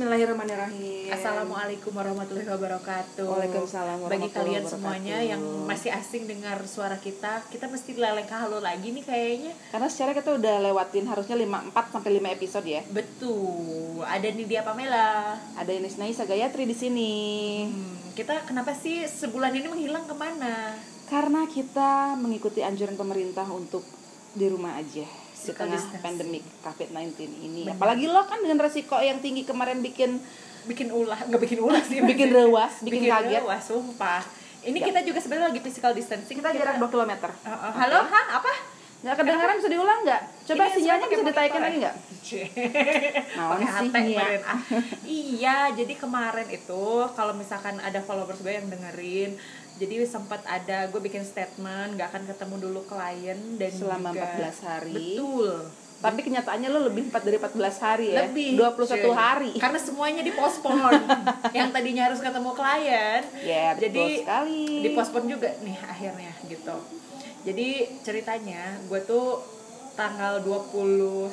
Bismillahirrahmanirrahim. Assalamualaikum warahmatullahi wabarakatuh. Waalaikumsalam Bagi warahmatullahi kalian wabarakatuh. semuanya yang masih asing dengar suara kita, kita mesti leleng ke halo lagi nih kayaknya. Karena secara kita udah lewatin harusnya 5 4 sampai 5 episode ya. Betul. Ada nih dia Pamela. Ada Ines Naisa Gayatri di sini. Hmm, kita kenapa sih sebulan ini menghilang ke mana? Karena kita mengikuti anjuran pemerintah untuk di rumah aja di tengah distancing. pandemik COVID-19 ini. Benar. Apalagi lo kan dengan resiko yang tinggi kemarin bikin Bikin ulah, nggak bikin ulah sih. bikin rewas, bikin, kaget. Wah, sumpah. Ini Ya. kita juga sebenarnya lagi physical distancing. Kita jarak 2 km. Uh, uh, halo, hah? Apa? Nggak kedengaran bisa diulang nggak? Coba Ini sinyalnya bisa ditaikan monitor lagi ya? nggak? Pakai Nia? kemarin ah. iya jadi kemarin itu kalau misalkan ada followers gue yang dengerin jadi sempat ada gue bikin statement nggak akan ketemu dulu klien dan Selama juga, 14 hari. betul Tapi kenyataannya lo lebih 4 dari 14 hari ya. lebih 21 cuy. hari. karena semuanya dipospon yang tadinya harus ketemu klien Ya, betul jadi sekali. dipospon juga nih akhirnya gitu jadi ceritanya gue tuh tanggal 21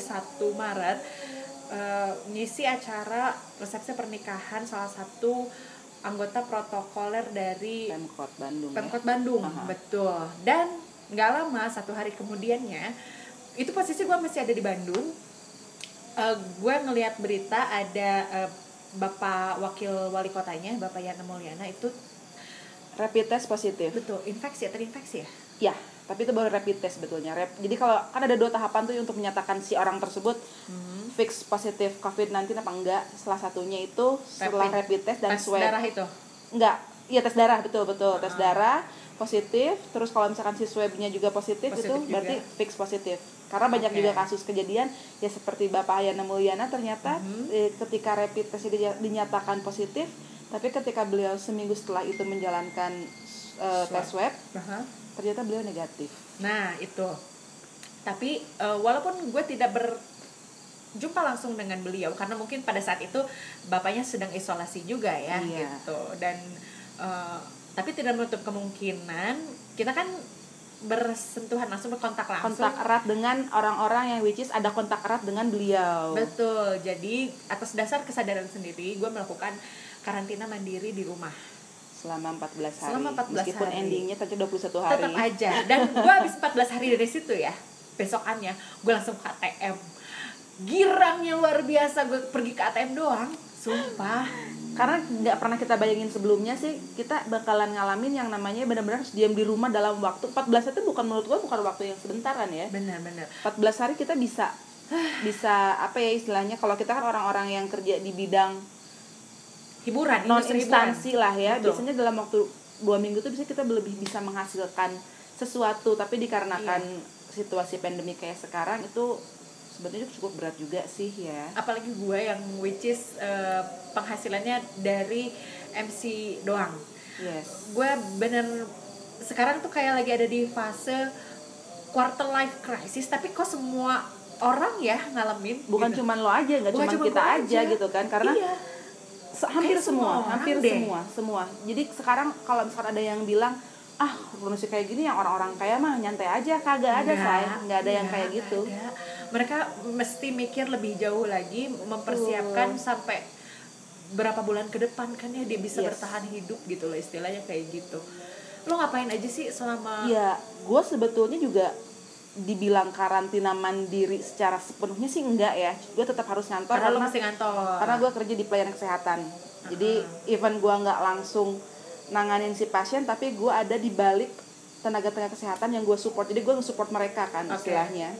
Maret eh, ngisi acara resepsi pernikahan salah satu anggota protokoler dari Pemkot Bandung. ya. Pemkot Bandung Aha. betul dan nggak lama satu hari kemudiannya itu posisi gue masih ada di Bandung Eh, gue ngelihat berita ada eh, bapak wakil wali kotanya bapak Yana Mulyana itu Rapid test positif. betul infeksi terinfeksi ya Ya, tapi itu baru rapid test sebetulnya. Rap- Jadi kalau kan ada dua tahapan tuh untuk menyatakan si orang tersebut fix positif COVID-19 apa enggak. Salah satunya itu setelah Rapid. rapid test dan tes swab. darah itu Enggak, iya tes darah betul betul tes Ah. darah positif. Terus kalau misalkan si swabnya juga positif, Positif itu juga. berarti fix positif. Karena banyak Oke. juga kasus kejadian ya seperti Bapak Ayana Mulyana ternyata Mhm. eh, ketika rapid test dinyatakan positif, tapi ketika beliau seminggu setelah itu menjalankan eh, tes swab, Aha. Ternyata beliau negatif. nah itu tapi eh, walaupun gue tidak berjumpa langsung dengan beliau karena mungkin pada saat itu bapaknya sedang isolasi juga ya Iya. gitu dan eh, tapi tidak menutup kemungkinan kita kan bersentuhan langsung berkontak langsung kontak erat dengan orang-orang yang which is ada kontak erat dengan beliau. betul jadi atas dasar kesadaran sendiri gue melakukan karantina mandiri di rumah Selama 14 hari. Selama 14 Meskipun hari. endingnya ternyata 21 hari. tetap aja dan gue habis 14 hari dari situ ya besokannya gue langsung ke ATM girangnya luar biasa gue pergi ke ATM doang sumpah Karena nggak pernah kita bayangin sebelumnya sih kita bakalan ngalamin yang namanya benar-benar harus diam di rumah dalam waktu 14 itu bukan menurut gua bukan waktu yang sebentaran ya. benar-benar 14 hari kita bisa bisa apa ya istilahnya kalau kita kan orang-orang yang kerja di bidang hiburan non instansi lah ya Betul. biasanya dalam waktu dua minggu tuh bisa kita lebih bisa menghasilkan sesuatu tapi dikarenakan Iya. situasi pandemi kayak sekarang itu sebetulnya cukup berat juga sih ya apalagi gue yang which is eh, penghasilannya dari MC doang yes gue bener sekarang tuh kayak lagi ada di fase quarter life crisis tapi kok semua orang ya ngalamin bukan gitu. cuman lo aja nggak cuman cuma kita aja aja. gitu kan karena Iya. Hampir semua hampir deh. semua semua jadi sekarang kalau misalkan ada yang bilang ah kondisi kayak gini yang orang-orang kaya mah nyantai aja kagak ada Nggak, say nggak ada yang kayak gitu ada. mereka mesti mikir lebih jauh lagi mempersiapkan Betul. sampai berapa bulan ke depan kan ya dia bisa Yes. bertahan hidup gitu loh istilahnya kayak gitu lo ngapain aja sih selama ya gue sebetulnya juga dibilang karantina mandiri secara sepenuhnya sih enggak ya. Gue tetap harus ngantor karena lo karena mesti ngantor. karena gue kerja di pelayanan kesehatan. Jadi even gue nggak langsung nanganin si pasien tapi gue ada di balik tenaga-tenaga kesehatan yang gue support. Jadi gue nge-support mereka kan Oke. istilahnya.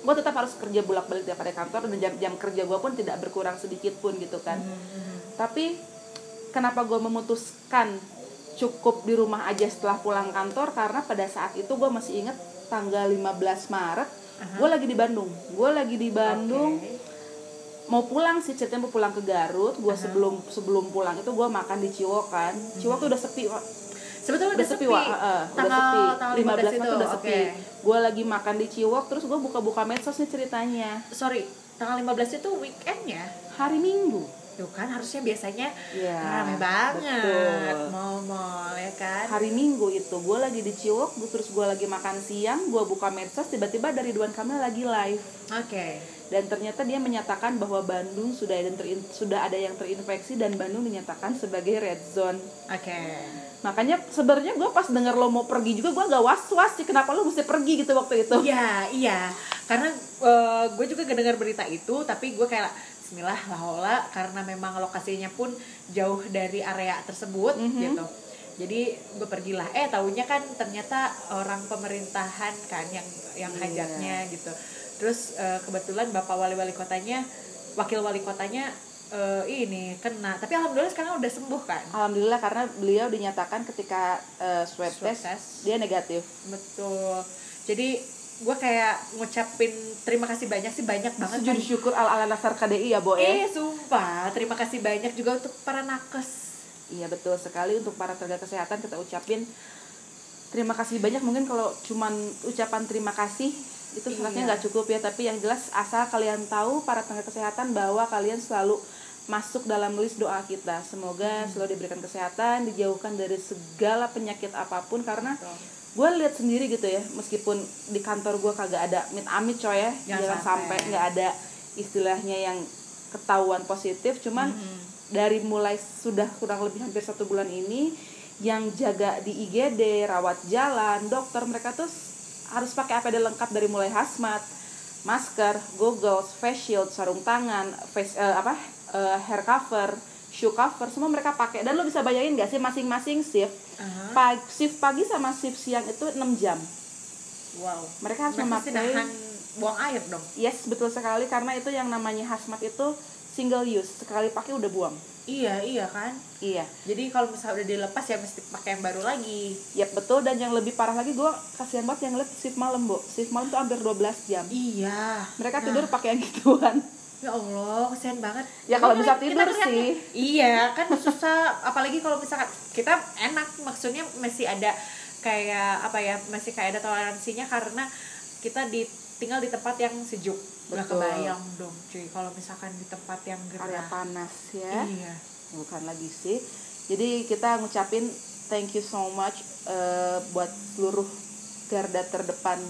Gue tetap harus kerja bolak-balik tiap hari kantor dan jam-jam kerja gue pun tidak berkurang sedikit pun gitu kan. Hmm. tapi kenapa gue memutuskan cukup di rumah aja setelah pulang kantor? Karena pada saat itu gue masih inget tanggal 15 Maret gue lagi di Bandung. Gue lagi di Bandung. Oke. mau pulang sih ceritanya mau pulang ke Garut. Gue sebelum sebelum pulang itu gue makan di Ciwok kan. Ciwok tuh udah sepi Wak. sebetulnya udah sepi Wak. Heeh, udah tanggal sepi. tanggal 15 Maret itu tuh udah sepi. gue lagi makan di Ciwok terus gue buka-buka medsos nih ceritanya. Sorry tanggal 15 itu weekendnya? Hari Minggu tuh kan harusnya biasanya Iya, rame banget betul. mall-mall ya kan? Hari minggu itu gue lagi di Ciwok gua- terus gue lagi makan siang gue buka medsos tiba-tiba dari Ridwan Kamil lagi live. Oke. Dan ternyata dia menyatakan bahwa Bandung sudah ada yang terin- sudah ada yang terinfeksi dan Bandung dinyatakan sebagai red zone. Oke. Makanya sebenarnya gue pas denger lo mau pergi juga gue agak was was sih kenapa lo mesti pergi gitu waktu itu? Iya, iya. Karena gue juga dengar berita itu, tapi gue kayak Bismillah lah karena memang lokasinya pun jauh dari area tersebut Mhm. gitu. Jadi gue pergilah. Eh tahunya kan ternyata orang pemerintahan kan yang yang Iya. hajaknya gitu. Terus eh, kebetulan bapak wali-wali kotanya, wakil wali kotanya eh, ini kena. Tapi alhamdulillah sekarang udah sembuh kan. alhamdulillah karena beliau dinyatakan ketika eh, swab, Swab test, test. dia negatif Betul. Jadi gue kayak ngucapin terima kasih banyak sih banyak banget sujud kan. syukur ala ala nasar KDI ya Bo Eh, eh sumpah. Terima kasih banyak juga untuk para nakes. iya betul sekali. Untuk para tenaga kesehatan kita ucapin terima kasih banyak. Mungkin kalau cuman ucapan terima kasih itu sebenarnya Iya. nggak cukup ya. Tapi yang jelas asal kalian tahu para tenaga kesehatan bahwa kalian selalu masuk dalam list doa kita. Semoga selalu diberikan kesehatan dijauhkan dari segala penyakit apa pun karena gue lihat sendiri gitu ya meskipun di kantor gue kagak ada mit amit coy ya Jangan jangan sampai. nggak ada istilahnya yang ketahuan positif cuman Mhm. dari mulai sudah kurang lebih hampir satu bulan ini yang jaga di IGD rawat jalan dokter mereka tuh harus pakai APD lengkap dari mulai hazmat masker goggles face shield sarung tangan face eh, apa eh, hair cover shoe cover semua mereka pakai dan lo bisa bayangin gak sih masing-masing shift Aha. pagi, shift pagi sama shift siang itu 6 jam Wow. mereka harus Mereka memakai nahan buang air dong. yes betul sekali karena itu yang namanya hazmat itu single use sekali pakai udah buang Iya, iya kan. iya Jadi kalau misalnya udah dilepas ya mesti pakai yang baru lagi. Yap betul dan yang lebih parah lagi gue kasihan banget yang lihat shift malam bu shift malam tuh hampir 12 jam Iya. mereka Nah, tidur pakai yang gituan Ya Allah, kesian banget. Ya, kalau Kita bisa kita tidur ngeliatnya, sih. Iya, kan susah. Apalagi kalau misalkan kita enak, maksudnya masih ada kayak apa ya, masih kayak ada toleransinya karena kita di tinggal di tempat yang sejuk. Betul. kebayang dong, cuy. Kalau misalkan di tempat yang area gerah. panas ya Iya. bukan lagi sih jadi kita ngucapin thank you so much eh, buat seluruh garda terdepan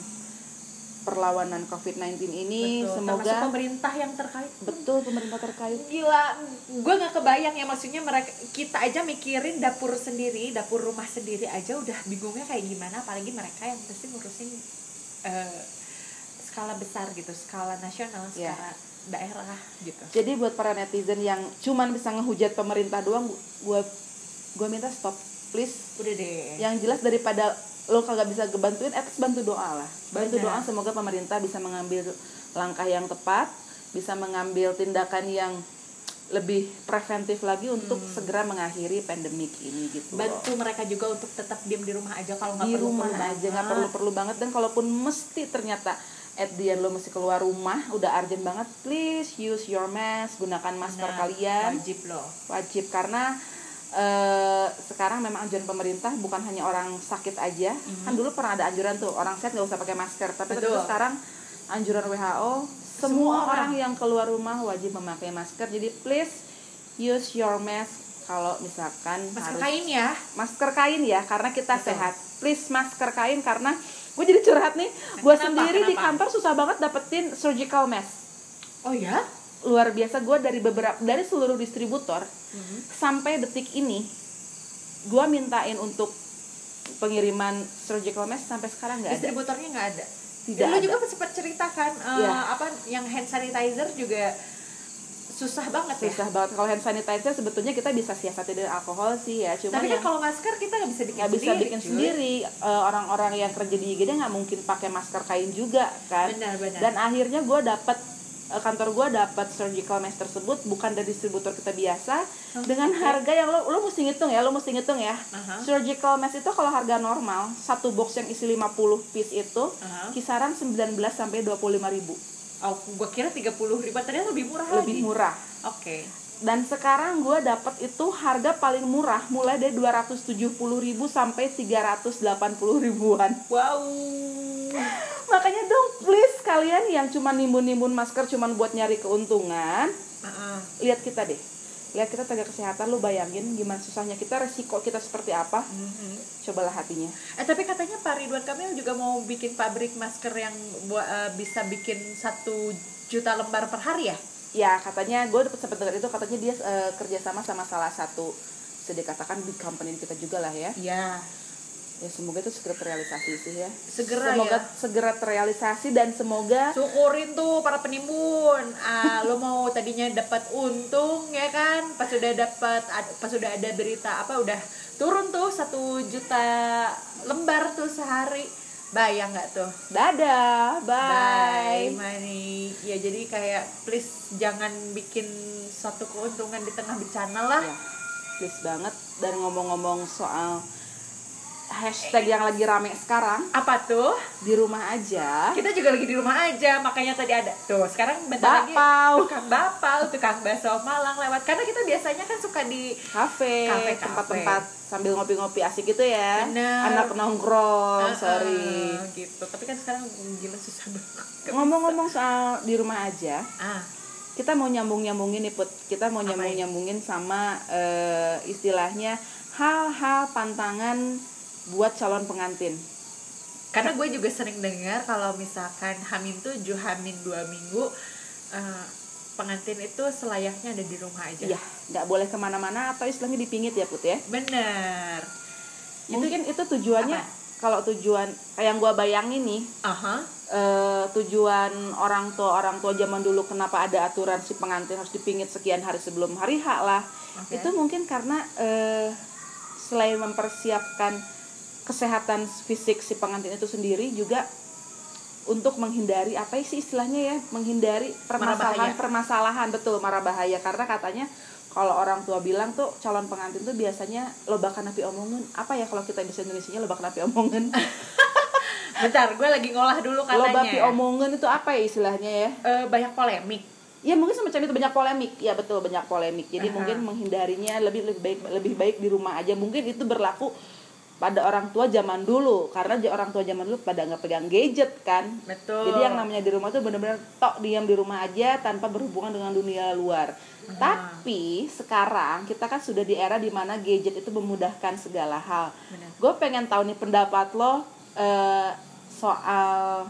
perlawanan COVID-19 ini Betul. semoga Termasuk pemerintah yang terkait. betul pemerintah terkait Gila, gue nggak kebayang ya maksudnya mereka kita aja mikirin dapur sendiri, dapur rumah sendiri aja udah bingungnya kayak gimana, apalagi mereka yang pasti ngurusin eh, skala besar gitu, skala nasional, Iya. skala daerah gitu. Jadi buat para netizen yang cuman bisa ngehujat pemerintah doang, gue gue minta stop, please. Udah deh. Yang jelas daripada lo kagak bisa ngebantuin, at bantu doa lah. Bantu Benar. doa semoga pemerintah bisa mengambil langkah yang tepat, bisa mengambil tindakan yang lebih preventif lagi untuk segera mengakhiri pandemik ini gitu. loh. Bantu mereka juga untuk tetap diam di rumah aja kalau nggak di perlu rumah aja nggak perlu perlu banget dan kalaupun mesti ternyata at the end lo mesti keluar rumah udah urgent banget please use your mask gunakan masker kalian wajib loh. wajib karena eh, sekarang memang anjuran pemerintah bukan hanya orang sakit aja kan dulu pernah ada anjuran tuh orang sehat nggak usah pakai masker tapi ternyata sekarang anjuran WHO semua, Semua orang. orang. yang keluar rumah wajib memakai masker jadi please use your mask kalau misalkan Masker harus kain ya. masker kain ya karena kita Betul. sehat please masker kain karena gue jadi curhat nih gue Kenapa? sendiri di Kenapa? kantor susah banget dapetin surgical mask Oh ya? Luar biasa gue dari beberapa dari seluruh distributor Mhm. sampai detik ini gue mintain untuk pengiriman surgical mask sampai sekarang nggak ada Distributornya nggak ada. Tidak Lu ada. juga sempat ceritakan eh, Iya. apa yang hand sanitizer juga susah banget ya. susah banget kalau hand sanitizer sebetulnya kita bisa siasati dengan alkohol sih ya cuman Tapi kan yang kalau masker kita nggak bisa bikin bisa sendiri, bikin cuy. sendiri Eh, orang-orang yang kerja di IGD nggak mungkin pakai masker kain juga kan Benar, benar. dan akhirnya gue dapat eh, kantor gue dapat surgical mask tersebut bukan dari distributor kita biasa Oh, dengan harga yang lo lo mesti ngitung ya lo mesti ngitung ya Aha. surgical mask itu kalau harga normal satu box yang isi 50 piece itu Aha. kisaran 19 sampai 25 ribu Oh, gua kira 30 ribu ternyata lebih murah lebih lagi. murah Oke. Dan sekarang gue dapat itu harga paling murah mulai dari 270 ribu sampai 380 ribuan Wow. makanya dong please kalian yang cuma nimbun-nimbun masker cuma buat nyari keuntungan Heeh. lihat kita deh lihat kita tenaga kesehatan lu bayangin gimana susahnya kita resiko kita seperti apa Mhm. cobalah hatinya Eh tapi katanya Pak Ridwan Kamil juga mau bikin pabrik masker yang eh, bisa bikin satu juta lembar per hari ya? Ya katanya gue dapat sempat dengar itu katanya dia eh, kerjasama sama salah satu bisa dikatakan big company kita juga lah ya Iya. ya semoga itu segera terrealisasi sih ya Segera semoga ya. segera terrealisasi dan semoga Syukurin tuh para penimbun. Ah, lo mau tadinya dapat untung ya kan? Pas sudah dapat pas sudah ada berita apa udah turun tuh satu juta lembar tuh sehari. Bayang nggak tuh? dadah bye, Bye, money. Ya jadi kayak please jangan bikin suatu keuntungan di tengah bencana lah. Ya, please banget dan ngomong-ngomong soal hashtag yang lagi rame sekarang Apa tuh? di rumah aja Kita juga lagi di rumah aja, makanya tadi ada tuh. Sekarang bentar lagi Bapau. tukang bapau, tukang bakso Malang lewat. Karena kita biasanya kan suka di kafe Kafe, tempat-tempat sambil ngopi-ngopi asik gitu ya Bener. anak nongkrong Ah, sorry ah, gitu. Tapi kan sekarang gila susah banget. ngomong-ngomong soal di rumah aja Ah, kita mau nyambung-nyambungin nih Put kita mau Apa nyambung-nyambungin sama eh, istilahnya hal-hal pantangan buat calon pengantin karena gue juga sering dengar kalau misalkan Hamin 7, Hamin 2 minggu eh, pengantin itu selayaknya ada di rumah aja. ya nggak boleh ke mana-mana atau istilahnya dipingit ya Put ya Bener. mungkin itu tujuannya apa? kalau tujuan kayak yang gua bayangin nih Aha. eh, tujuan orang tua orang tua zaman dulu kenapa ada aturan si pengantin harus dipingit sekian hari sebelum hari H lah Oke. itu mungkin karena eh, selain mempersiapkan kesehatan fisik si pengantin itu sendiri juga untuk menghindari apa sih istilahnya ya menghindari permasalahan permasalahan. Betul marah bahaya. Karena katanya kalau orang tua bilang tuh calon pengantin tuh biasanya lobakan api omongan. Apa ya kalau kita bisa Indonesia lobakan api omongan? Bentar, gue lagi ngolah dulu katanya. loba api omongan itu apa ya istilahnya ya? Eh, banyak polemik. ya mungkin semacam itu banyak polemik. Ya betul banyak polemik. Jadi Aha. mungkin menghindarinya lebih lebih baik lebih baik di rumah aja. Mungkin itu berlaku pada orang tua zaman dulu. Karena orang tua zaman dulu pada nggak pegang gadget kan? Betul. jadi yang namanya di rumah tuh benar-benar tok diam di rumah aja tanpa berhubungan dengan dunia luar. Tapi sekarang kita kan sudah di era di mana gadget itu memudahkan segala hal. Gue pengen tahu nih pendapat lo eh, soal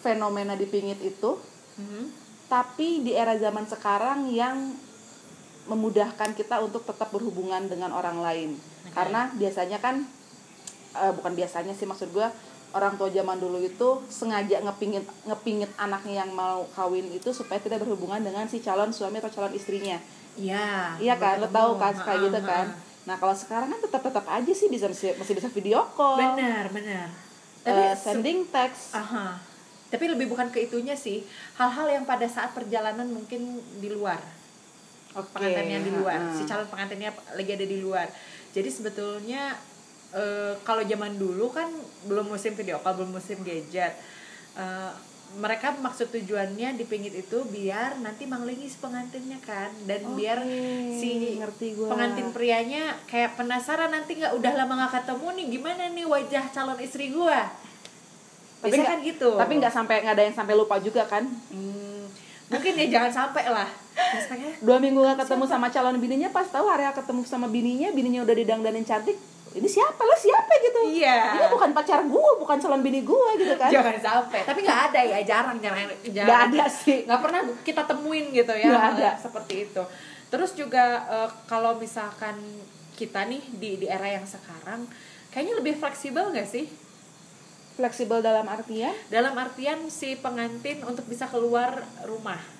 fenomena dipingit itu. Mhm. tapi di era zaman sekarang yang memudahkan kita untuk tetap berhubungan dengan orang lain. Karena biasanya kan eh, bukan biasanya sih maksud gue orang tua zaman dulu itu sengaja ngepingit ngepingit anaknya yang mau kawin itu supaya tidak berhubungan dengan si calon suami atau calon istrinya Iya. iya kan lo tahu kan kayak gitu kan nah kalau sekarang kan tetap tetap aja sih bisa masih bisa video call Benar, benar. eh, Tapi sending text Aha. Tapi lebih bukan ke itunya sih. Hal-hal yang pada saat perjalanan mungkin di luar. Oke, pengantinnya di luar. ha-ha. Si calon pengantinnya lagi ada di luar. Jadi sebetulnya eh, kalau zaman dulu kan belum musim video call, belum musim gadget. Eh, mereka maksud tujuannya dipingit itu biar nanti manglingi si pengantinnya kan dan Oke, biar si ngerti gua. pengantin prianya kayak penasaran nanti nggak udah lama gak ketemu nih gimana nih wajah calon istri gua tapi Biasanya nggak kan gitu tapi nggak sampai nggak ada yang sampai lupa juga kan Hmm, mungkin ya jangan sampai lah. Pengen, dua minggu nggak ketemu sama calon bininya pas tahu hari ketemu sama bininya bininya udah didangdanin cantik ini siapa? Lo siapa gitu? Iya. ini bukan pacar gue bukan calon bini gue gitu kan. Jangan sampai. Tapi nggak ada ya jarang jarang jarang. Nggak ada sih. nggak pernah kita temuin gitu ya Nggak hal ada. seperti itu. Terus juga eh, kalau misalkan kita nih di di era yang sekarang kayaknya lebih fleksibel nggak sih fleksibel dalam artian? Dalam artian si pengantin untuk bisa keluar rumah.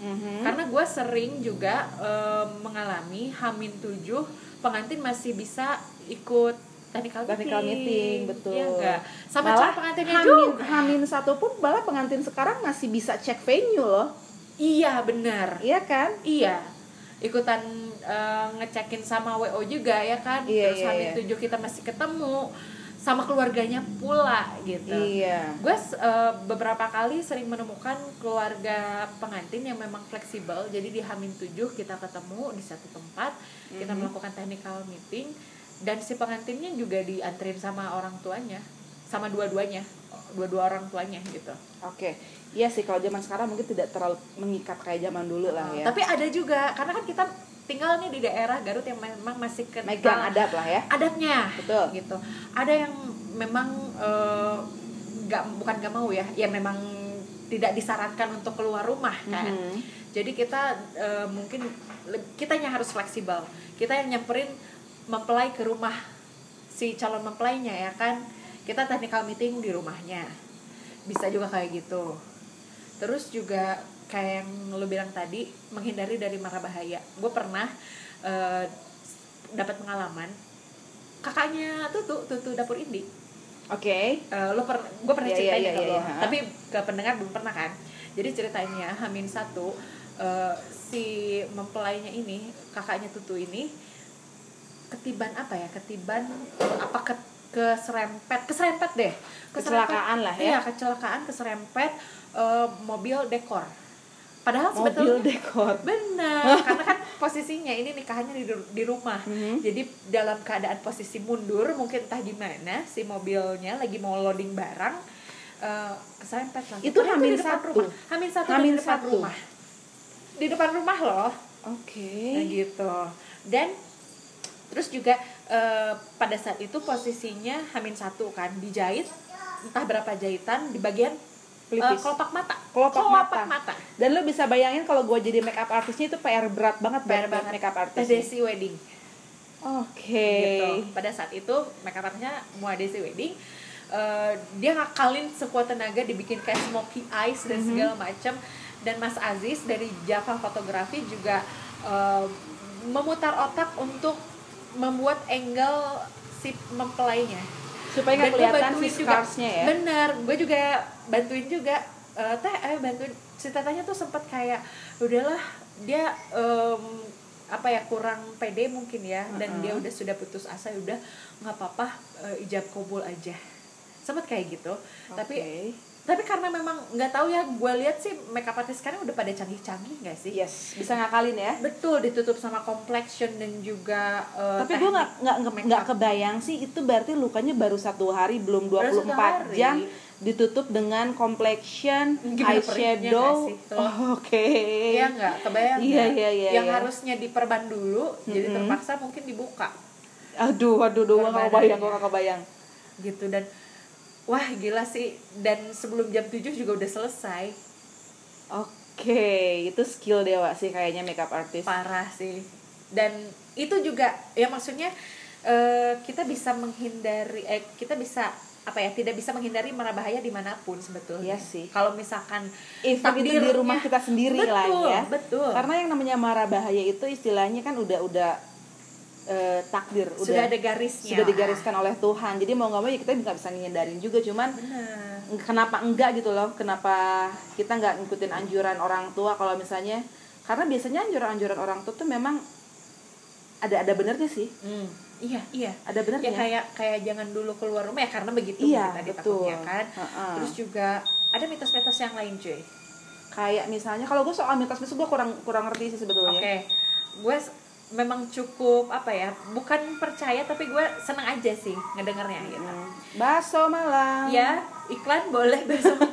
Mhm. karena gue sering juga eh, mengalami hamin tujuh pengantin masih bisa ikut technical meeting, Technical meeting, betul. Iya nggak? sama malah calon pengantinnya hamin, juga. hamin satu pun malah pengantin sekarang masih bisa cek venue loh. Iya benar. Iya kan? Iya. Ikutan eh, ngecekin sama wo juga ya kan? Iya, terus iya, hamin iya. tujuh kita masih ketemu sama keluarganya pula gitu. Iya. Gue beberapa kali sering menemukan keluarga pengantin yang memang fleksibel. Jadi di Hamin 7 kita ketemu di satu tempat kita Mhm. melakukan technical meeting dan si pengantinnya juga dianterin sama orang tuanya sama dua-duanya dua-dua orang tuanya gitu. Oke. Iya sih kalau zaman sekarang mungkin tidak terlalu mengikat kayak zaman dulu lah ya. Tapi ada juga karena kan kita tinggal nih di daerah Garut yang memang masih kental megang adat lah ya. adatnya Betul. gitu. Ada yang memang eh, nggak bukan nggak mau ya ya memang tidak disarankan untuk keluar rumah kan. Mhm. jadi kita eh, mungkin le- kitanya harus fleksibel. Kita yang nyamperin mempelai ke rumah si calon mempelainya ya kan. Kita technical meeting di rumahnya. Bisa juga kayak gitu. Terus juga kayak yang lu bilang tadi menghindari dari mara bahaya. Gue pernah eh, dapat pengalaman kakaknya tutu tutu dapur indi. Oke. Eh, lo per gue pernah Iya, ceritain iya, ya ke iya, lo. iya. tapi ke pendengar belum pernah kan? Jadi ceritanya Hamin satu eh, si mempelainya ini kakaknya tutu ini ketiban apa ya? Ketiban apa ke keserempet keserempet deh. Keserempet- Kecelakaan lah ya. iya kecelakaan keserempet eh, mobil dekor padahal mobil sebetulnya dekor benar karena kan posisinya ini nikahannya di, di rumah Mhm. jadi dalam keadaan posisi mundur mungkin entah gimana si mobilnya lagi mau loading barang eh, keserempet lah Itu Hamin depan satu? rumah. Hamin satu Hamin di depan satu? rumah di depan rumah loh oke Nah, gitu dan terus juga eh, pada saat itu posisinya Hamin satu kan dijahit entah berapa jahitan di bagian Pelipis. kelopak mata. Kelopak mata. mata. Dan lo bisa bayangin kalau gue jadi make up artisnya itu PR berat banget PR banget. make up artis Desi wedding. Oke. Gitu. Pada saat itu makeup artistnya Muadesi Wedding. Eh, dia ngakalin sekuat tenaga dibikin kayak smoky eyes dan segala macam dan Mas Aziz dari Java Fotografi juga eh, memutar otak untuk membuat angle si mempelainya. Supaya nggak kelihatan si scarsnya ya? Bener. Gue juga bantuin juga eh, teh eh bantuin. Si tetanya tuh sempat kayak udahlah dia em, apa ya kurang pede mungkin ya dan dia udah sudah putus asa ya udah nggak apa-apa eh, ijab kabul aja. Sempat kayak gitu. Tapi Oke. tapi karena memang nggak tahu ya gue lihat sih makeup artist sekarang udah pada canggih-canggih nggak sih? Yes bisa ngakalin ya. Betul ditutup sama complexion dan juga eh, tapi gue nggak nggak kebayang sih itu berarti lukanya baru satu hari belum Baru satu 24 hari. jam ditutup dengan complexion Gimana eyeshadow? Oh, oke. Iya nggak? Kebayang Iya, iya, iya, Yang iya. harusnya diperban dulu, jadi Mm-mm. terpaksa mungkin dibuka. Aduh aduh aduh Perbanannya. kebayang nggak kebayang. Gitu dan wah gila sih. Dan sebelum jam 7 juga udah selesai. Oke itu skill dewa sih kayaknya makeup artist. Parah sih. Dan itu juga ya maksudnya eh, kita bisa menghindari eh kita bisa apa ya tidak bisa menghindari mara bahaya di mana pun sebetulnya. Iya sih. kalau misalkan Even itu di takdirnya- rumah kita sendiri lah Betul, ya. Betul karena yang namanya mara bahaya itu istilahnya kan udah udah eh, takdir sudah udah ada garisnya. sudah digariskan oleh Tuhan. Jadi mau nggak mau ya kita nggak bisa ngindarin juga cuman Benar. kenapa enggak gitu loh? Kenapa kita nggak ngikutin anjuran orang tua kalau misalnya karena biasanya anjuran-anjuran orang tua tuh memang ada ada benernya sih. Hmm, iya iya. Ada ya benernya kayak kayak jangan dulu keluar rumah ya karena begitu Iya, tadi takutnya kan. Heeh. terus juga ada mitos-mitos yang lain cuy. Kayak misalnya kalau gue soal mitos-mitos gue kurang kurang ngerti sih oke. Sebetulnya gue memang cukup apa ya bukan percaya tapi gue seneng aja sih ngedengernya gitu. Hmm. bakso Malang. Ya iklan boleh besok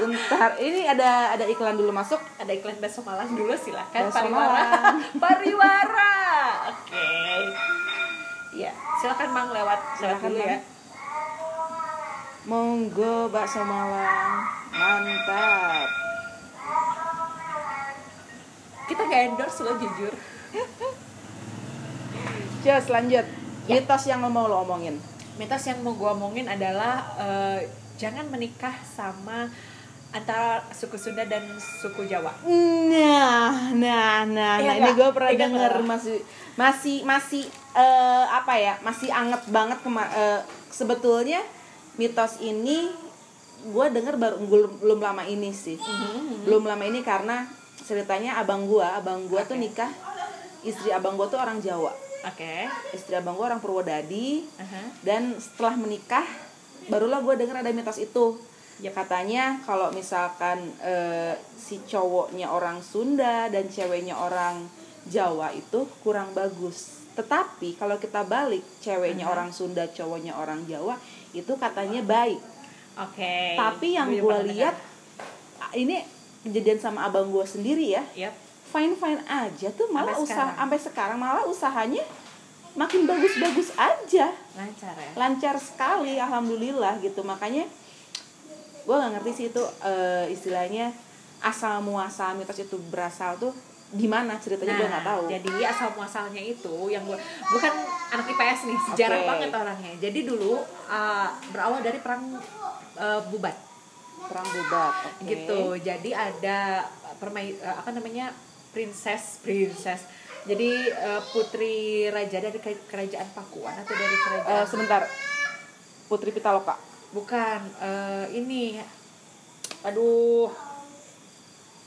bentar. Ini ada ada iklan dulu masuk. Ada iklan besok malam dulu silakan. Bakso pariwara. Malang. pariwara. Oke. Ya silakan mang lewat. Lewat Silakan, dulu ya. Monggo bakso Malang mantap. Kita gak endorse lo jujur. Jos lanjut. Ya. mitos yang lo mau lo omongin. Mitos yang mau gue omongin adalah eh, jangan menikah sama antara suku Sunda dan suku Jawa. Nah, nah, nah, Iya nah ini gue pernah Ingat denger masih masih masih eh, apa ya masih anget banget kema- eh, sebetulnya mitos ini gue denger baru belum belum lama ini sih belum lama ini karena ceritanya abang gue abang gue tuh Oke. nikah istri abang gue tuh orang Jawa Oke. istri abang gue orang Purwodadi Aha. dan setelah menikah barulah gue denger ada mitos itu Yep. katanya kalau misalkan eh, si cowoknya orang Sunda dan ceweknya orang Jawa itu kurang bagus tetapi kalau kita balik ceweknya Aha. orang Sunda cowoknya orang Jawa itu katanya baik Oke. tapi yang Gue lihat ini kejadian sama abang gue sendiri ya Yap. fine fine aja tuh malah Sampai usaha sekarang. sampai sekarang malah usahanya makin bagus-bagus aja lancar ya lancar sekali alhamdulillah gitu makanya gue nggak ngerti sih itu eh, istilahnya asal muasal mitos itu berasal tuh gimana ceritanya gue nggak tahu Nah, Jadi asal muasalnya itu yang gue bukan anak IPS nih, sejarah Oke. banget orangnya. Jadi dulu uh, berawal dari perang uh, Bubat perang bubat oke gitu. Jadi ada permain uh, apa namanya? princess, princess. Jadi uh, putri raja dari ke- kerajaan Pakuan atau dari kerajaan? Sebentar. Putri Pitaloka. Bukan uh, ini. Aduh.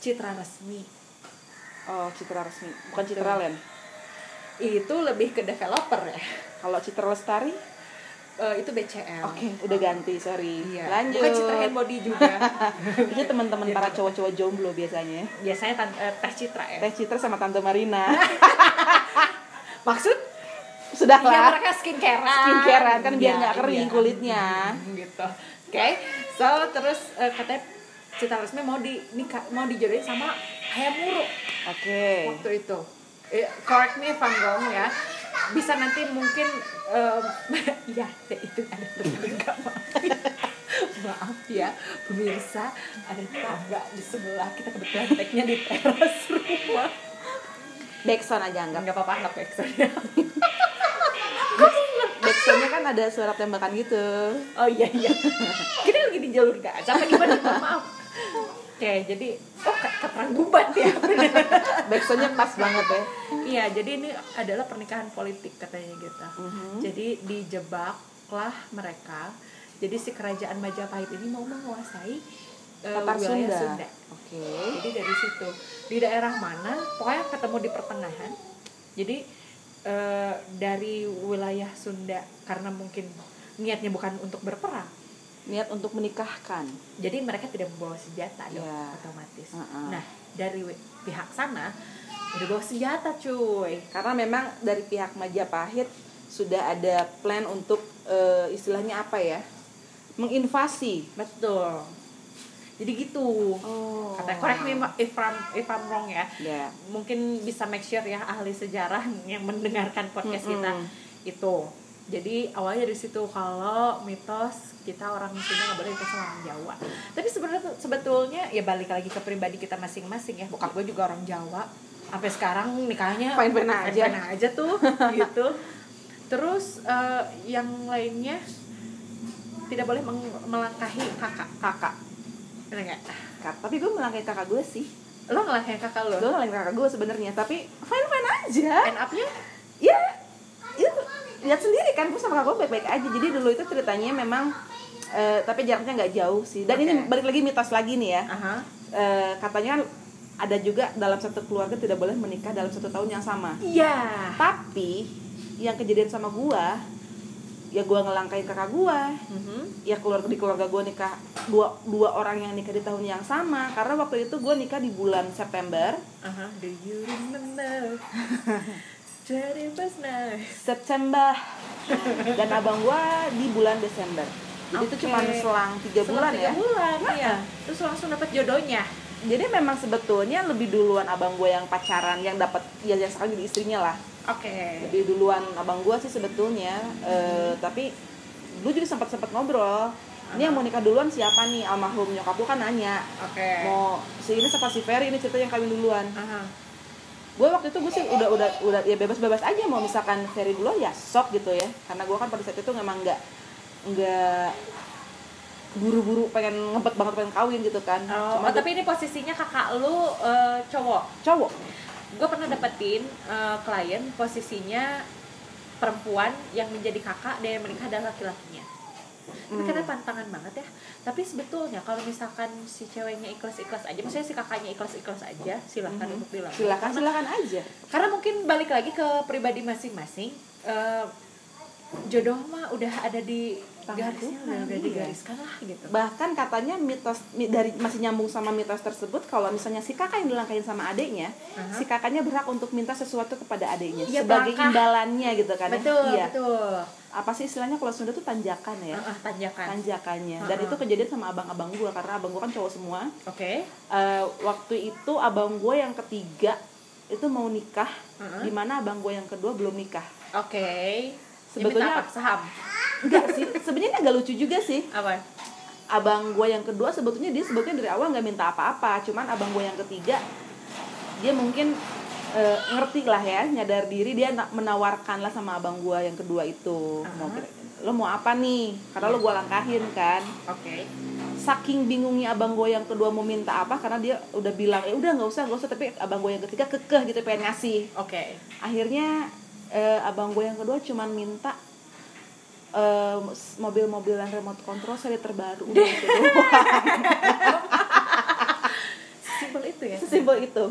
Citra resmi. Oh Citra Resmi. Bukan Citra Land itu lebih ke developer ya. Kalau Citra Lestari Eh, itu BCL oke udah ganti sorry Iya. lanjut Bukan Citra hand body juga. itu teman-teman para cowok-cowok jomblo biasanya Biasanya tan- eh, teh Citra ya. Teh Citra sama Tante Marina Maksud? sudah Iya lah mereka skincarean. skincarean kan biar Iya, nggak kering iya. kulitnya gitu. Oke. So terus eh, katanya Citra Resmi mau di nikah mau dijodohin sama Hayamuru oke waktu itu. Eh, correct me if I'm wrong ya. Bisa nanti mungkin em, ya itu ada tetangga maaf. Ya pemirsa ada tetangga di sebelah kita kebetulan tag-nya di teras rumah. backsound aja Enggak apa-apa anggap ya. backsoundnya kan ada suara tembakan gitu Oh iya iya. Kita lagi di jalur gaza apa gimana? Maaf. Oke, jadi oh ke, ke perang bubat ya. backsoundnya pas banget ya iya, jadi ini adalah pernikahan politik katanya gitu. Mhm. Jadi dijebaklah mereka. Jadi si kerajaan Majapahit ini mau menguasai Tatar wilayah Sunda. Sunda. oke Jadi dari situ di daerah mana pokoknya ketemu di pertengahan. Jadi eh, dari wilayah Sunda karena mungkin niatnya bukan untuk berperang. Niat untuk menikahkan Jadi mereka tidak membawa senjata dong, Iya. otomatis. Heeh. Nah, dari pihak sana udah bawa senjata cuy. karena memang dari pihak Majapahit sudah ada plan untuk eh, istilahnya apa ya menginvasi Betul. Jadi gitu. oh Kata correct me if I'm, if I'm wrong ya. ya Mungkin bisa make sure ya ahli sejarah yang mendengarkan podcast kita Mm-mm. itu. Jadi awalnya dari situ kalau mitos kita orang Sunda nggak boleh nikah sama orang Jawa. Tapi sebenarnya sebetulnya ya balik lagi ke pribadi kita masing-masing ya. Bokap gue juga orang Jawa. Sampai sekarang nikahnya Fine-fine aja. fine-fine aja tuh gitu. Terus eh, yang lainnya tidak boleh melangkahi kakak. kakak Bener nggak? Tapi gue melangkahi kakak gue sih Lo ngelangkahin kakak lo? gue melangkahi kakak gue sebenarnya tapi fine fine aja End up-nya? ya ya lihat sendiri kan gue sama kakak gue baik baik aja jadi dulu itu ceritanya memang eh, tapi jaraknya nggak jauh sih dan ini Oke. balik lagi mitos lagi nih ya Aha. Eh, katanya kan ada juga dalam satu keluarga tidak boleh menikah dalam satu tahun yang sama Iya. tapi yang kejadian sama gua ya gua ngelangkain kakak gua Mhm. ya keluarga di keluarga gua nikah dua dua orang yang nikah di tahun yang sama karena waktu itu gua nikah di bulan September Aha. Do you remember? Night. September dan abang gua di bulan Desember jadi itu Oke. cuma selang tiga bulan tiga ya bulan, iya. Terus langsung dapat jodohnya. jadi memang sebetulnya lebih duluan abang gua yang pacaran yang dapat ya yang sekarang jadi istrinya lah Oke. lebih duluan abang gua sih sebetulnya Eh, tapi dulu juga sempat sempat ngobrol ini yang mau nikah duluan siapa nih almarhum nyokap lu kan nanya Oke. mau si ini siapa si Ferry ini cerita yang kawin duluan Aha. Gue waktu itu gue sih udah udah udah ya bebas bebas aja mau misalkan Ferry dulu ya sok gitu ya karena gue kan pada saat itu memang nggak nggak buru-buru pengen ngebet banget pengen kawin gitu kan Oh, cuma oh, tapi ini posisinya kakak lu eh, cowok. cowok Gue pernah dapetin eh, klien posisinya perempuan yang menjadi kakak dan yang menikah adalah laki-lakinya. Hmm. karena pantangan banget ya. Tapi sebetulnya kalau misalkan si ceweknya ikhlas-ikhlas aja, maksudnya si kakaknya ikhlas-ikhlas aja, silahkan Mhm. untuk dilakukan. silakan Karena- aja Karena mungkin balik lagi ke pribadi masing-masing. eh, jodoh mah udah ada di garisnya, udah, digariskan lah gitu. bahkan katanya mitos mi- dari masih nyambung sama mitos tersebut kalau misalnya si kakak yang dilangkain sama adiknya Aha. si kakaknya berhak untuk minta sesuatu kepada adiknya Iya, sebagai imbalannya gitu kan ya. betul, iya betul. apa sih istilahnya kalau Sunda tuh tanjakan ya Ah, ah, tanjakan. tanjakannya dan Ha-ha. itu kejadian sama abang-abang gua karena abang gua kan cowok semua Oke. Eh, waktu itu abang gua yang ketiga itu mau nikah Heeh. di mana abang gue yang kedua belum nikah Oke. Sebetulnya- apa? saham. enggak sih sebenarnya agak lucu juga sih Apa? abang gue yang kedua sebetulnya dia sebetulnya dari awal nggak minta apa-apa cuman abang gue yang ketiga dia mungkin eh, ngerti lah ya nyadar diri dia na- menawarkan lah sama abang gue yang kedua itu mau Aha. kira- lo mau apa nih karena lo gue langkahin kan Oke. saking bingungnya abang gue yang kedua mau minta apa karena dia udah bilang ya udah nggak usah nggak usah tapi abang gue yang ketiga kekeh gitu pengen ngasih Oke. akhirnya eh, abang gue yang kedua cuman minta eh, mobil-mobil yang remote control seri terbaru udah gitu. Simpel itu ya. sesimpel itu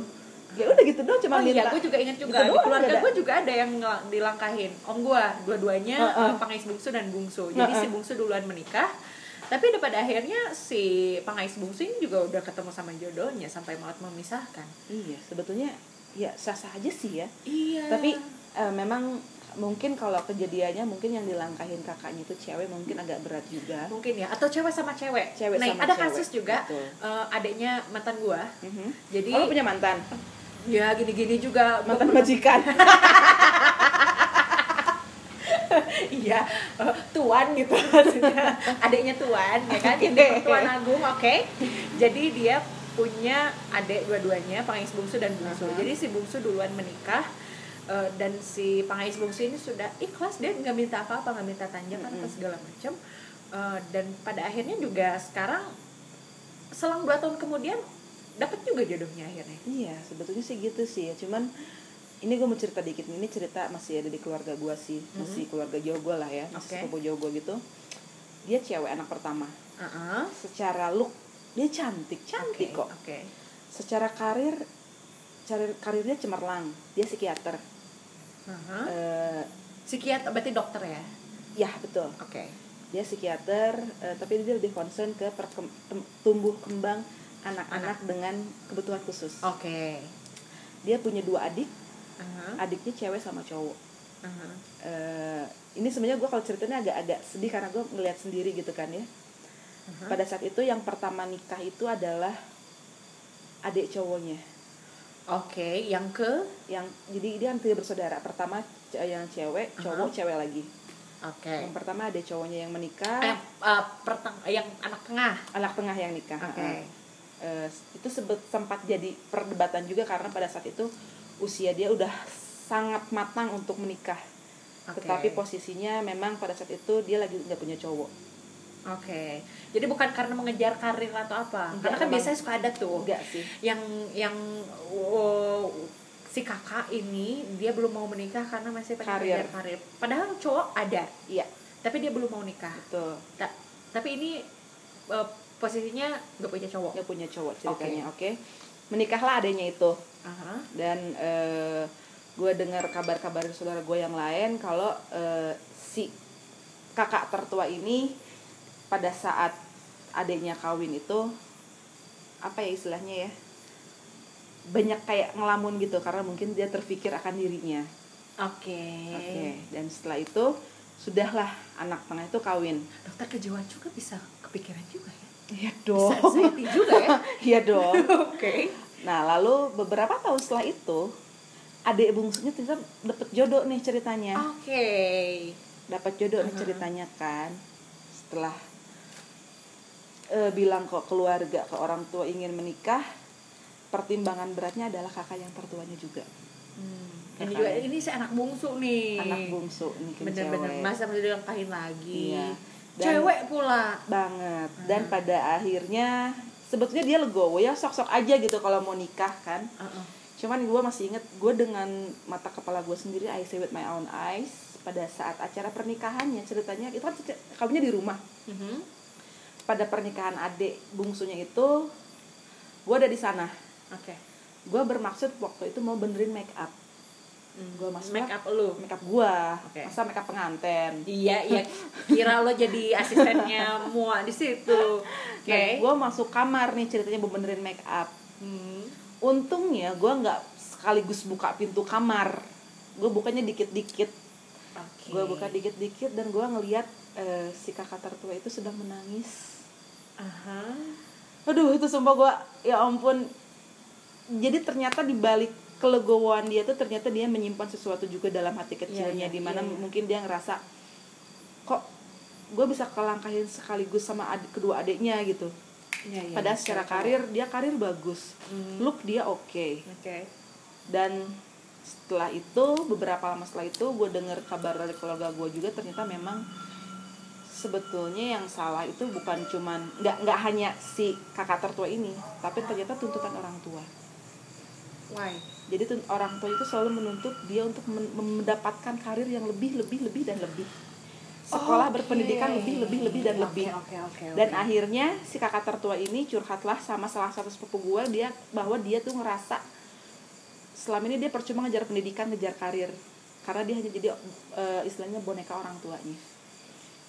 ya udah gitu doang cuma Oh iya, minta gue juga ingat juga Gitu di keluarga gue juga ada yang dilangkahin. Om gue, dua-duanya Heeh. uh, pengais bungsu dan bungsu. Jadi Heeh. si bungsu duluan menikah. Tapi udah pada akhirnya si pengais bungsu ini juga udah ketemu sama jodohnya sampai maut memisahkan. iya sebetulnya ya sah sah aja sih ya Iya. tapi eh, memang mungkin kalau kejadiannya mungkin yang dilangkahin kakaknya itu cewek mungkin agak berat juga mungkin ya atau cewek sama cewek. Cewek nah, sama ada cewek, kasus juga betul. uh, adiknya mantan gue. Mhm. Jadi oh, punya mantan ya gini-gini juga gua mantan pernah- majikan iya eh, tuan gitu maksudnya adiknya tuan ya kan ini tuan agung oke jadi dia punya adik dua-duanya pengais bungsu dan bungsu Aha. jadi si bungsu duluan menikah eh, dan si pengais bungsu ini sudah ikhlas dia nggak minta apa-apa nggak minta tanjakan Mm-mm. atau segala macam Eh, dan pada akhirnya juga sekarang selang dua tahun kemudian dapat juga jodohnya akhirnya Iya, sebetulnya sih gitu sih ya. Cuman ini gue mau cerita dikit. Ini cerita masih ada di keluarga gue sih, masih keluarga jauh gue lah ya, masih Oke. sepupu jauh gue gitu. Dia cewek anak pertama. Heeh. Secara look dia cantik, cantik Oke, kok. oke Secara karir, karir karirnya cemerlang. Dia psikiater. Aha. Eh, psikiater berarti dokter ya ya betul. oke Dia psikiater, eh, tapi dia lebih concern ke perkem- tumbuh kembang anak-anak dengan kebutuhan khusus. oke Dia punya dua adik, Aha. adiknya cewek sama cowok. Aha. eh, ini sebenarnya gue kalau ceritanya agak-agak sedih karena gue ngeliat sendiri gitu kan ya Aha. pada saat itu yang pertama nikah itu adalah adik cowoknya Oke, yang ke yang jadi dia kan tiga bersaudara pertama yang cewek cowok Aha. cewek lagi Oke. yang pertama adik cowoknya yang menikah Eh, eh, perteng- yang anak tengah. anak tengah yang nikah Oke. Eh, itu sebet- sempat jadi perdebatan juga karena pada saat itu usia dia udah sangat matang untuk menikah Oke. tetapi posisinya memang pada saat itu dia lagi nggak punya cowok Oke. Jadi bukan karena mengejar karir atau apa. Enggak, karena kan memang. biasanya suka ada tuh enggak sih yang yang oh, si kakak ini dia belum mau menikah karena masih pengen Karir. mengejar karir. Padahal cowok ada, iya tapi dia belum mau nikah. betul Ta- tapi ini eh, posisinya nggak punya cowok. nggak punya cowok ceritanya oke menikahlah adanya itu Aha. dan eh, gue dengar kabar-kabar saudara gue yang lain kalau eh, si kakak tertua ini pada saat adiknya kawin itu apa ya istilahnya ya banyak kayak ngelamun gitu karena mungkin dia terpikir akan dirinya Oke. oke dan setelah itu sudahlah anak tengah itu kawin Dokter kejiwaan juga bisa kepikiran juga ya. iya Bisa anxiety juga ya. iya dong Oke. Nah, lalu beberapa tahun setelah itu, adik bungsunya ternyata dapet jodoh nih ceritanya. Oke. Dapat jodoh nih Uh-huh. ceritanya kan. Setelah eh, bilang ke keluarga, ke orang tua ingin menikah, pertimbangan beratnya adalah kakak yang tertuanya juga. Hmm. Ini juga ini si anak bungsu nih. Anak bungsu nih kan Bener-bener masa masih dilengkahin lagi. Iya. Dan- Cewek pula. banget. Dan Uh-huh. pada akhirnya sebetulnya dia legowo ya sok-sok aja gitu kalau mau nikah kan. Uh-uh. cuman gue masih inget gue dengan mata kepala gue sendiri I see with my own eyes pada saat acara pernikahannya ceritanya itu kan kawinnya di rumah Mhm. Pada pernikahan adik bungsunya itu gue ada di sana Oke. gue bermaksud waktu itu mau benerin make up Hmm. Gua masuk make up lu. make up gue Oke. masa make up pengantin Iya, iya. Kira lo jadi asistennya mua di situ. Oke. Nah, gue masuk kamar nih ceritanya mau benerin make up Hmm. untungnya gue nggak sekaligus buka pintu kamar gue bukanya dikit-dikit Oke. gue buka dikit-dikit dan gue ngeliat eh, si kakak tertua itu sedang menangis Aha. aduh itu sumpah gue ya ampun jadi ternyata di balik kelegowoan dia tuh ternyata dia menyimpan sesuatu juga dalam hati kecilnya Iya, iya, di mana iya, iya. mungkin dia ngerasa kok gue bisa kelangkahin sekaligus sama adik, kedua adiknya gitu Iya, iya, padahal oke, secara oke. karir dia karir bagus Hmm. look dia oke oke dan setelah itu beberapa lama setelah itu gue dengar kabar dari keluarga gue juga ternyata memang sebetulnya yang salah itu bukan cuman nggak nggak hanya si kakak tertua ini tapi ternyata tuntutan orang tua. Why? Jadi tun- orang tua itu selalu menuntut dia untuk men- mendapatkan karir yang lebih lebih lebih dan lebih. Sekolah Oke. berpendidikan lebih lebih lebih dan Oke, lebih. oke oke dan oke. akhirnya si kakak tertua ini curhatlah sama salah satu sepupu gue dia bahwa dia tuh ngerasa selama ini dia percuma ngejar pendidikan ngejar karir. Karena dia hanya jadi eh, istilahnya boneka orang tuanya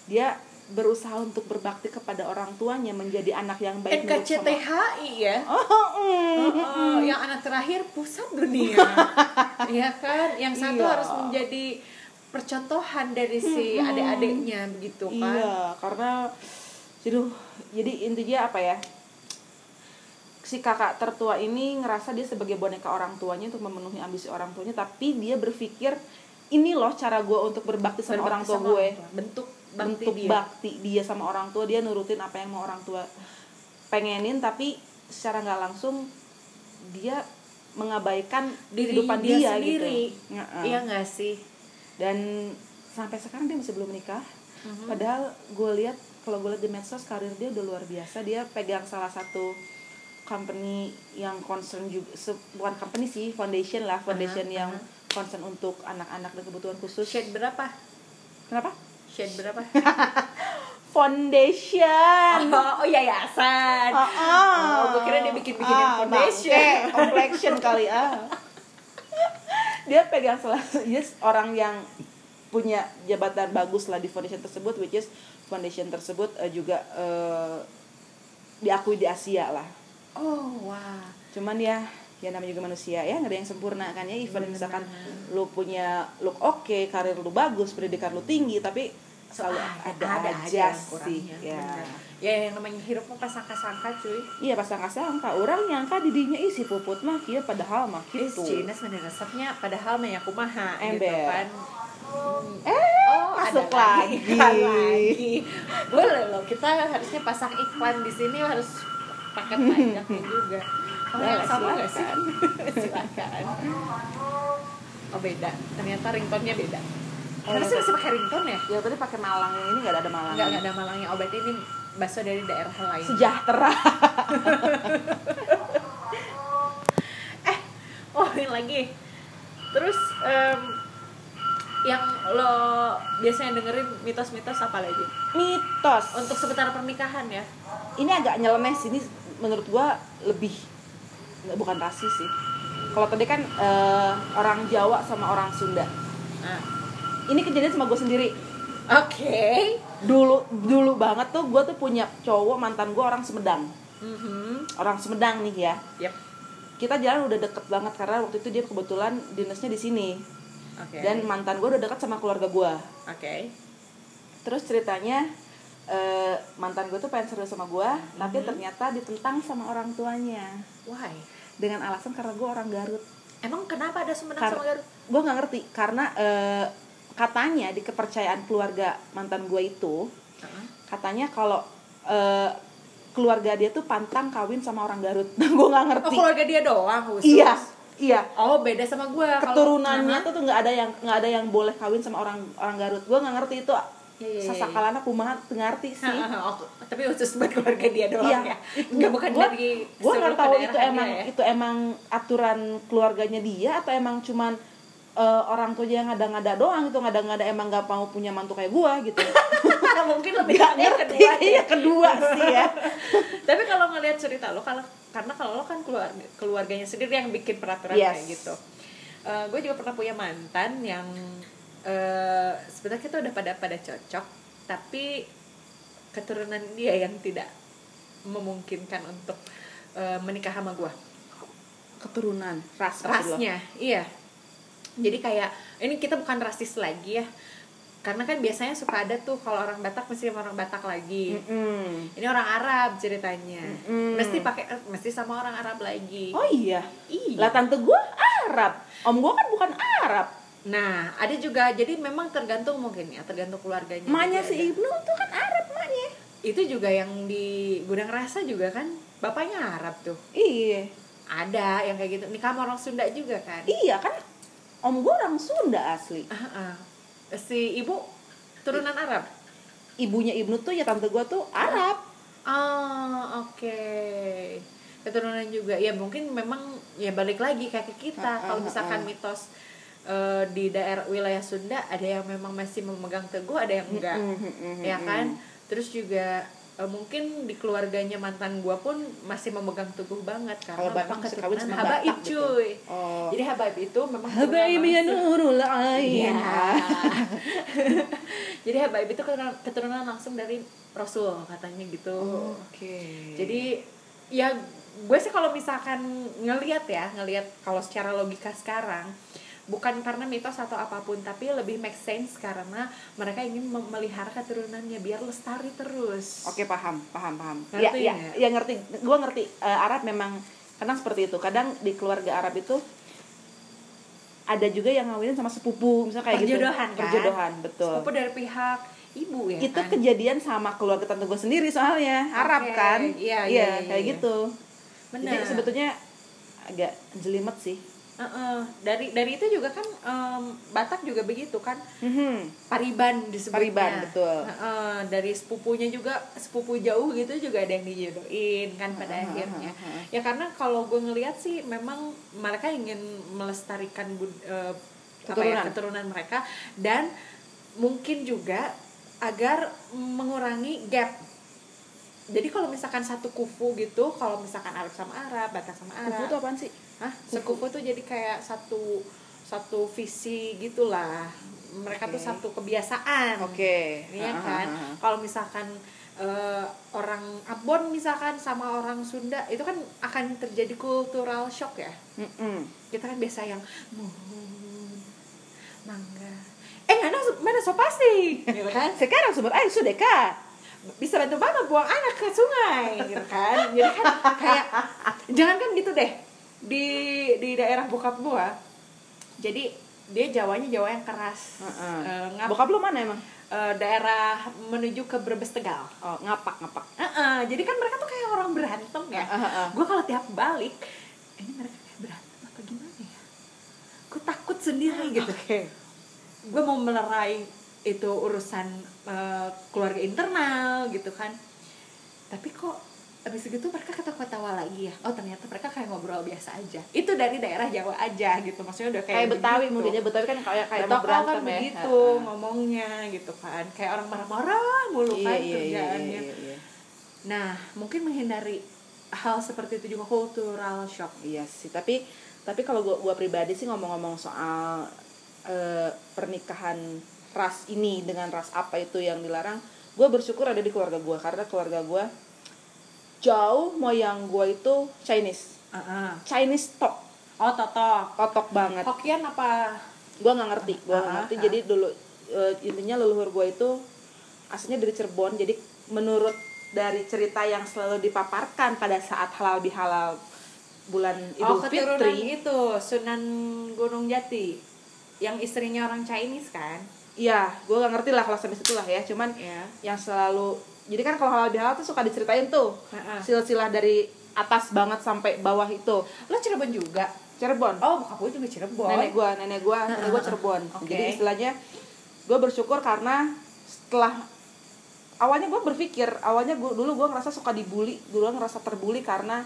dia berusaha untuk berbakti kepada orang tuanya menjadi anak yang baik NKCTHI ya oh, mm. Oh, yang anak terakhir pusat dunia Iya kan yang satu Iya. harus menjadi percontohan dari si adik-adiknya begitu kan Iya, karena jadi jadi intinya apa ya? Si kakak tertua ini ngerasa dia sebagai boneka orang tuanya untuk memenuhi ambisi orang tuanya, tapi dia berpikir ini loh cara gue untuk berbakti sama Berbakti orang tua sama gue. orang tua. bentuk bakti Bentuk dia. bakti dia sama orang tua, dia nurutin apa yang mau orang tua pengenin, tapi secara nggak langsung dia mengabaikan diri kehidupan dia, dia, sendiri. Gitu. Iya nggak sih? Dan sampai sekarang dia masih belum menikah Mhm. padahal gue lihat kalau gue lihat di medsos karir dia udah luar biasa. Dia pegang salah satu company yang concern juga bukan company sih foundation lah. Foundation Aha, yang aha. concern untuk anak-anak dan kebutuhan khusus. Shade berapa? Kenapa shade berapa? Foundation. Oh, oh yayasan. Ah, ah. oh gue kira dia bikin bikinin Ah, foundation. bangke, complexion kali ah. Dia pegang salah yes, orang yang punya jabatan bagus lah di foundation tersebut which is foundation tersebut eh, juga eh, diakui di Asia lah. Oh wah. Cuman ya ya namanya juga manusia ya nggak ada yang sempurna kan ya even Bener. misalkan lu punya look oke karir lu bagus pendidikan lu tinggi tapi selalu ada, aja, yang sih ya bener. ya yang namanya hidup mah pas sangka-sangka cuy iya pas sangka sangka orang nyangka didinya isi puput mah kia padahal mah gitu Cina sebenarnya resepnya padahal mah ya kumaha gitu Ember. kan eh Oh, masuk ada lagi, lagi. Boleh loh, kita harusnya pasang iklan di sini harus pakai pajaknya juga. Oh, Boleh, yang sama nggak sih? silakan. silakan. Oh beda, ternyata ringtone-nya beda. Oh, Harusnya betul. masih pakai ringtone ya? ya tadi pakai malang yang ini nggak ada malang Enggak, enggak ada malangnya. Oh berarti ini bakso dari daerah lain. sejahtera eh, oh ini lagi. Terus em, yang lo biasanya dengerin mitos-mitos apa lagi? mitos Untuk seputar pernikahan ya? ini agak nyeleneh sih ini menurut gua lebih bukan rasis sih kalau tadi kan eh, orang Jawa sama orang Sunda Nah, ini kejadian sama gue sendiri Oke. dulu dulu banget tuh gue tuh punya cowok mantan gue orang Sumedang Mhm. orang Sumedang nih ya Yep. kita jalan udah deket banget karena waktu itu dia kebetulan dinasnya di sini Oke. dan mantan gue udah deket sama keluarga gue oke. terus ceritanya eh, mantan gue tuh pengen serius sama gue tapi ternyata ditentang sama orang tuanya Why? Dengan alasan karena gue orang Garut Emang kenapa ada Sumedang Kar- sama Garut? gue nggak ngerti karena eh, katanya di kepercayaan keluarga mantan gue itu Uh-huh. katanya kalau eh, keluarga dia tuh pantang kawin sama orang Garut gue nggak Oh, ngerti keluarga dia doang khusus. iya iya Oh, beda sama. Kalau- keturunannya Aha. tuh tuh nggak ada yang nggak ada yang boleh kawin sama orang orang Garut gue nggak ngerti itu Iya, iya, iya. kumaha teu ngerti sih Oh, tapi khusus buat keluarga dia doang Iya, ya. Enggak bukan gua, dari gua nggak tahu itu emang ya. itu emang aturan keluarganya dia atau emang cuman eh, orang tuanya yang ngada-ngada doang itu ngada-ngada emang nggak mau punya mantu kayak gua gitu mungkin lebih nggak yang ngerti kedua ya. iya kedua sih ya Tapi kalau ngelihat cerita lo kalau karena kalau lo kan keluarga keluarganya sendiri yang bikin peraturan Yes. kayak gitu. gue juga pernah punya mantan yang eh sebenarnya kita udah pada pada cocok, tapi keturunan dia yang tidak memungkinkan untuk eh, menikah sama gue. keturunan ras. Rasnya, iya. Jadi kayak ini kita bukan rasis lagi ya. Karena kan biasanya suka ada tuh kalau orang Batak mesti sama orang Batak lagi. Mm-mm. Ini orang Arab ceritanya. Mm-mm. Mesti pakai mesti sama orang Arab lagi. oh iya iya. lah tante gua Arab om gue kan bukan Arab Nah, ada juga jadi memang tergantung mungkin ya, tergantung keluarganya. Maknya si ada. Ibnu tuh kan Arab maknya Itu juga yang di Gudang Rasa juga kan bapaknya Arab tuh. iya Ada yang kayak gitu. Nikah sama orang Sunda juga kan. iya kan om gue orang Sunda asli Ah, ah. Si ibu turunan Arab. ibunya Ibnu tuh ya tante gue tuh Arab Oh, oke. Keturunan juga. Ya mungkin memang ya balik lagi kayak ke kita. Ah, ah, Kalau misalkan ah. mitos eh, di daerah wilayah Sunda ada yang memang masih memegang teguh, ada yang enggak. Mm, ya kan? Terus juga eh, mungkin di keluarganya mantan gua pun masih memegang teguh banget karena Kalau memang keturunan sama habaib gitu. cuy. Oh. Jadi habaib itu memang Habaib ya nurul Iya. ain jadi habaib itu keturunan, keturunan langsung dari Rasul katanya gitu. Oke. Jadi ya gue sih kalau misalkan ngelihat ya ngelihat kalau secara logika sekarang bukan karena mitos atau apa pun tapi lebih make sense karena mereka ingin memelihara keturunannya biar lestari terus Oke paham, paham, paham. Ngerti ya, ya, ya ngerti. Gue ngerti. Eh, Arab memang kadang seperti itu. Kadang di keluarga Arab itu ada juga yang ngawinin sama sepupu, misalnya kayak Perjodohan, gitu. kan? Perjodohan, betul. sepupu dari pihak ibu ya itu kan? kejadian sama keluarga tante gue sendiri soalnya Arab kan. iya, iya, iya, kayak iya. gitu. Benar. Jadi sebetulnya agak jelimet sih. Heeh. dari dari itu juga kan em, Batak juga begitu kan Mhm. Pariban disebutnya Pariban, betul. Heeh, dari sepupunya juga sepupu jauh gitu juga ada yang dijodohin kan pada Heeh, akhirnya heeh. ya karena kalau gue ngelihat sih memang mereka ingin melestarikan bud- eh, apa ya, Keturunan. keturunan mereka dan mungkin juga agar mengurangi gap jadi kalau misalkan satu kufu gitu kalau misalkan Arab sama Arab Batak sama Arab Kufu tuh apaan sih? Hah? Sekufu tuh jadi kayak satu satu visi gitulah. Mereka tuh Oke. satu kebiasaan. Oke. Iya Ah, kan? ah, ah. Kalau misalkan eh, orang Ambon misalkan sama orang Sunda itu kan akan terjadi cultural shock ya. Mm-mm. Kita kan biasa yang mangga. Eh mana mana so pasti, gitu kan? Sekarang sumber air sudah kak. bisa bantu mama buang anak ke sungai gitu kan jadi kan kayak jangan kan gitu deh di di daerah bokap gua jadi dia Jawanya Jawa yang keras Heeh. Eh, ngap- Bokap lu mana emang? eh, daerah menuju ke Brebes Tegal Oh, ngapak, ngapak. Heeh, jadi kan mereka tuh kayak orang berantem ya Heeh, heeh. gue kalau tiap balik ini mereka kayak berantem apa gimana ya gue takut sendiri gitu kayak gue mau melerai itu urusan eh, keluarga internal gitu kan tapi kok habis gitu mereka ketawa-ketawa lagi ya oh ternyata mereka kayak ngobrol biasa aja itu dari daerah Jawa aja gitu maksudnya udah kayak Kayak Betawi begitu. mungkin ya Betawi kan kayak kayak Betul mau berantem kan ya. begitu Heeh. ngomongnya gitu kan kayak orang marah-marah mulu Iya, kan iya, iya, kerjaannya iya, iya. Nah, mungkin menghindari hal seperti itu juga cultural shock. Iya sih, tapi tapi kalau gua, gua pribadi sih ngomong-ngomong soal eh, pernikahan ras ini dengan ras apa itu yang dilarang, gua bersyukur ada di keluarga gua karena keluarga gua jauh moyang gua itu Chinese, Chinese tok, Oh, totok. totok banget. Hokian apa? Gua nggak ngerti, gua nggak Ah, ngerti. ah. Jadi dulu eh, intinya leluhur gua itu aslinya dari Cirebon, jadi menurut dari cerita yang selalu dipaparkan pada saat halal bihalal bulan oh, Idul keturunan Fitri, itu Sunan Gunung Jati. Yang istrinya orang Chinese kan? Iya, gue gak ngerti lah kalau sampai situ lah ya. Cuman Ya. yang selalu, jadi kan kalau halal bihalal tuh suka diceritain tuh silsilah dari atas banget sampai bawah itu. Lo Cirebon juga? Cirebon. Oh, bokap gue juga Cirebon. Nenek gue, nenek gue, nenek gue Cirebon. Oke. Jadi istilahnya gue bersyukur karena setelah awalnya gue berpikir, awalnya gue dulu gue ngerasa suka dibully, dulu gue ngerasa terbully karena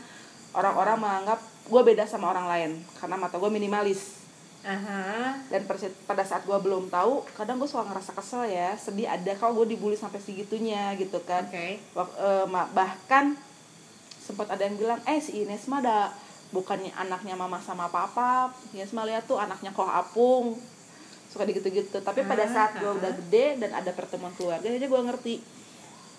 orang-orang menganggap gue beda sama orang lain karena mata gue minimalis. Aha. dan pada saat gue belum tahu kadang gue suka ngerasa kesel ya sedih ada kalau gue dibully sampai segitunya gitu kan Oke. Wak- eh, bahkan sempat ada yang bilang eh si Ines mah ada bukannya anaknya mama sama papa Ines mah lihat tuh anaknya kok apung suka gitu-gitu tapi pada Ah, saat gue ah. udah gede dan ada pertemuan keluarga aja gue ngerti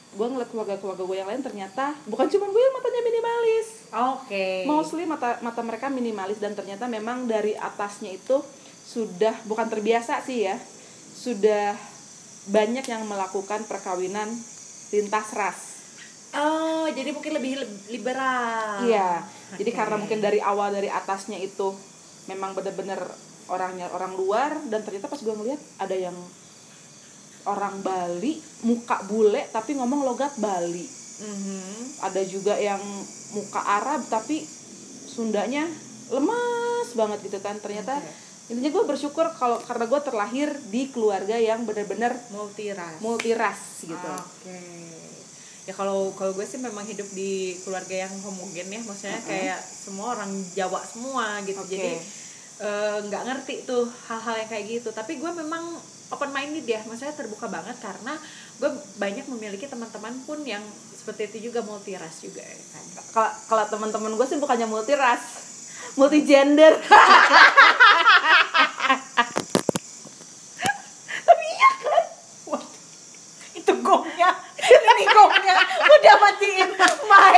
gue ngeliat keluarga-keluarga gue yang lain ternyata bukan cuma gue yang matanya minimalis Oke. mostly mata mata mereka minimalis dan ternyata memang dari atasnya itu sudah bukan terbiasa sih ya sudah banyak yang melakukan perkawinan lintas ras Oh, jadi mungkin lebih lib- liberal. iya jadi Oke. karena mungkin dari awal dari atasnya itu memang bener-bener orangnya orang luar dan ternyata pas gue ngeliat ada yang orang Bali muka bule tapi ngomong logat Bali Mhm. ada juga yang muka Arab tapi Sundanya lemas banget gitu kan ternyata Oke. intinya gue bersyukur kalau karena gue terlahir di keluarga yang bener-bener multi ras multiras gitu Oke. Ya kalau kalau gue sih memang hidup di keluarga yang homogen ya, maksudnya Mm-mm. kayak semua orang Jawa semua gitu. Oke. Jadi eh, nggak ngerti tuh hal-hal yang kayak gitu. Tapi gue memang open minded ya, maksudnya terbuka banget karena gue banyak memiliki teman-teman pun yang seperti itu juga multi ras juga ya kan. kalau kalau teman-teman gue sih bukannya multi ras multi gender tapi iya kan? What? itu gongnya ini gongnya. Udah matiin my